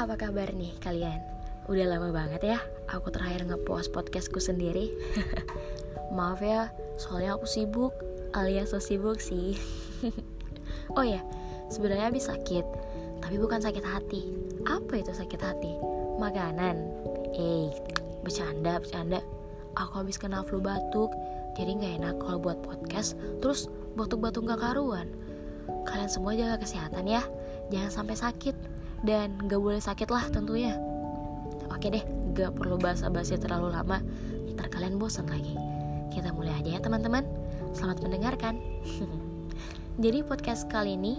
Apa kabar nih kalian? Udah lama banget ya aku terakhir ngepost podcastku sendiri. Maaf ya, soalnya aku sibuk alias so sibuk sih. Oh ya, sebenarnya habis sakit Tapi bukan sakit hati. Apa itu sakit hati? Makanan. Eh, bercanda, bercanda. Aku habis kena flu batuk Jadi gak enak kalau buat podcast Terus batuk-batuk gak karuan. Kalian semua jaga kesehatan ya Jangan sampai sakit dan gak boleh sakit lah tentunya. Oke deh gak perlu basa-basi terlalu lama. Ntar kalian bosan lagi. Kita mulai aja ya teman-teman. Selamat mendengarkan. Jadi podcast kali ini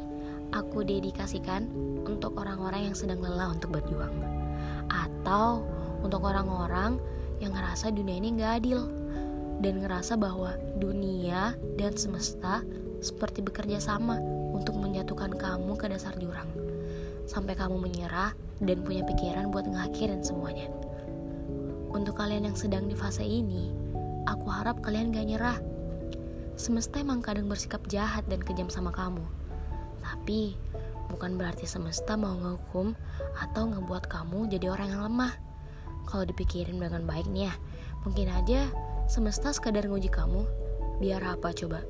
aku dedikasikan untuk orang-orang yang sedang lelah untuk berjuang. Atau untuk orang-orang yang ngerasa dunia ini gak adil. Dan ngerasa bahwa dunia dan semesta seperti bekerja sama untuk menjatuhkan kamu ke dasar jurang sampai kamu menyerah dan punya pikiran buat ngakhirin semuanya. Untuk kalian yang sedang di fase ini, aku harap kalian gak nyerah. Semesta emang kadang bersikap jahat dan kejam sama kamu. Tapi, bukan berarti semesta mau ngehukum atau ngebuat kamu jadi orang yang lemah. Kalau dipikirin dengan baik nih ya, mungkin aja semesta sekadar nguji kamu. Biar apa coba?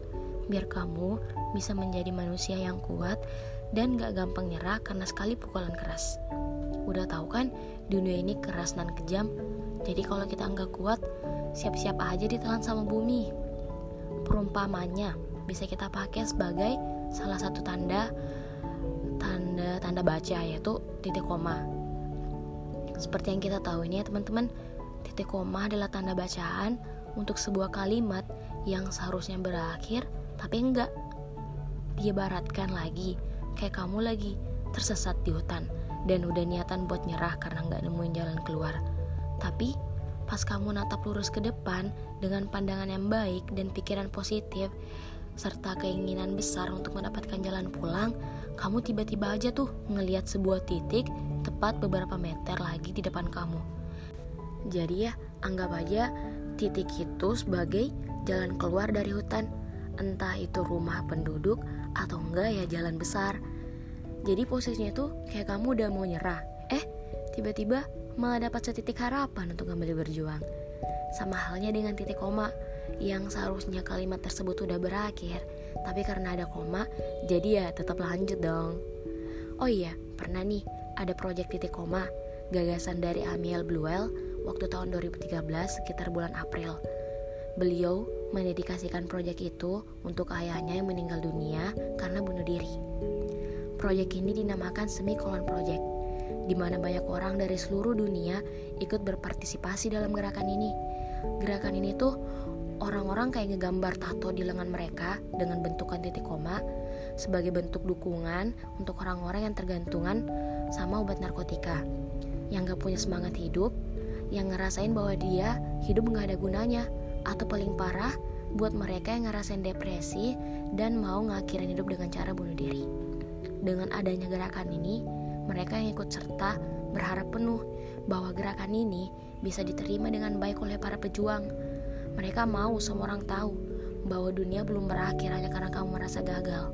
Biar kamu bisa menjadi manusia yang kuat dan gak gampang nyerah karena sekali pukulan keras. Udah tahu kan, dunia ini keras dan kejam. Jadi kalau kita nggak kuat, siap-siap aja ditelan sama bumi. Perumpamannya bisa kita pakai sebagai salah satu tanda tanda tanda baca yaitu titik koma. Seperti yang kita tahu ini ya teman-teman, titik koma adalah tanda bacaan untuk sebuah kalimat yang seharusnya berakhir tapi enggak. Diibaratkan lagi kayak kamu lagi tersesat di hutan dan udah niatan buat nyerah karena nggak nemuin jalan keluar. Tapi pas kamu natap lurus ke depan dengan pandangan yang baik dan pikiran positif serta keinginan besar untuk mendapatkan jalan pulang, kamu tiba-tiba aja tuh ngelihat sebuah titik tepat beberapa meter lagi di depan kamu. Jadi ya, anggap aja titik itu sebagai jalan keluar dari hutan, entah itu rumah penduduk atau enggak ya jalan besar. Jadi posisinya tuh kayak kamu udah mau nyerah. Eh, tiba-tiba malah dapat setitik harapan untuk kembali berjuang. Sama halnya dengan titik koma yang seharusnya kalimat tersebut udah berakhir, tapi karena ada koma, jadi ya tetap lanjut dong. Oh iya, pernah nih ada proyek titik koma, gagasan dari Amiel Bluel waktu tahun 2013 sekitar bulan April. Beliau mendedikasikan proyek itu untuk ayahnya yang meninggal dunia karena bunuh diri. Proyek ini dinamakan Semikolon Project, di mana banyak orang dari seluruh dunia ikut berpartisipasi dalam gerakan ini. Gerakan ini tuh orang-orang kayak ngegambar tato di lengan mereka dengan bentukan titik koma sebagai bentuk dukungan untuk orang-orang yang tergantungan sama obat narkotika yang gak punya semangat hidup yang ngerasain bahwa dia hidup gak ada gunanya atau paling parah buat mereka yang ngerasain depresi dan mau ngakhirin hidup dengan cara bunuh diri. Dengan adanya gerakan ini, mereka yang ikut serta berharap penuh bahwa gerakan ini bisa diterima dengan baik oleh para pejuang. Mereka mau semua orang tahu bahwa dunia belum berakhir hanya karena kamu merasa gagal.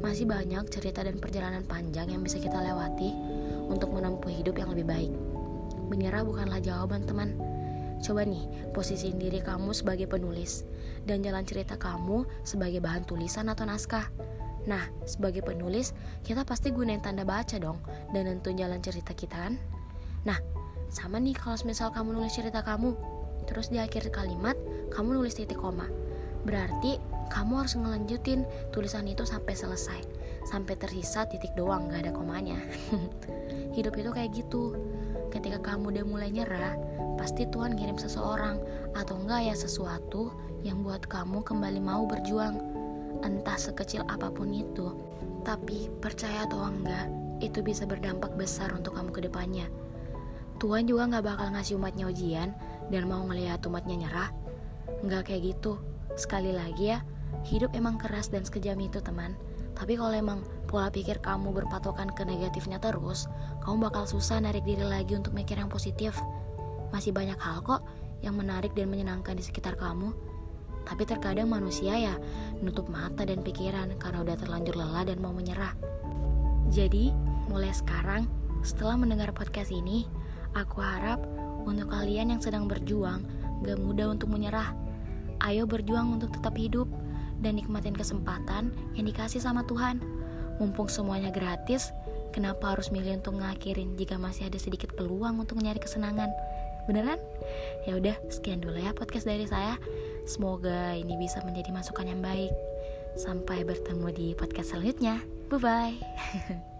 Masih banyak cerita dan perjalanan panjang yang bisa kita lewati untuk menempuh hidup yang lebih baik. Menyerah bukanlah jawaban, teman Coba nih, posisiin diri kamu sebagai penulis dan jalan cerita kamu sebagai bahan tulisan atau naskah. Nah, sebagai penulis, kita pasti gunain tanda baca dong dan nentuin jalan cerita kita kan? Nah, sama nih kalau misal kamu nulis cerita kamu, terus di akhir kalimat kamu nulis titik koma. Berarti kamu harus ngelanjutin tulisan itu sampai selesai, sampai tersisa titik doang, gak ada komanya. Hidup itu kayak gitu. Ketika kamu udah mulai nyerah, pasti Tuhan kirim seseorang atau enggak ya sesuatu yang buat kamu kembali mau berjuang. Entah sekecil apa pun itu, tapi percaya atau enggak, itu bisa berdampak besar untuk kamu ke depannya. Tuhan juga nggak bakal ngasih umatnya ujian dan mau ngelihat umatnya nyerah. Nggak kayak gitu. Sekali lagi ya, hidup emang keras dan sekejam itu teman. Tapi kalau emang pola pikir kamu berpatokan ke negatifnya terus, kamu bakal susah narik diri lagi untuk mikir yang positif. Masih banyak hal kok yang menarik dan menyenangkan di sekitar kamu. Tapi terkadang manusia ya nutup mata dan pikiran karena udah terlanjur lelah dan mau menyerah. Jadi, mulai sekarang Setelah mendengar podcast ini, aku harap untuk kalian yang sedang berjuang, gak mudah untuk menyerah. Ayo berjuang untuk tetap hidup dan nikmatin kesempatan yang dikasih sama Tuhan. Mumpung semuanya gratis, kenapa harus milih untuk ngakhirin jika masih ada sedikit peluang untuk nyari kesenangan? Beneran? Ya udah, sekian dulu ya podcast dari saya. Semoga ini bisa menjadi masukan yang baik. Sampai bertemu di podcast selanjutnya. Bye bye.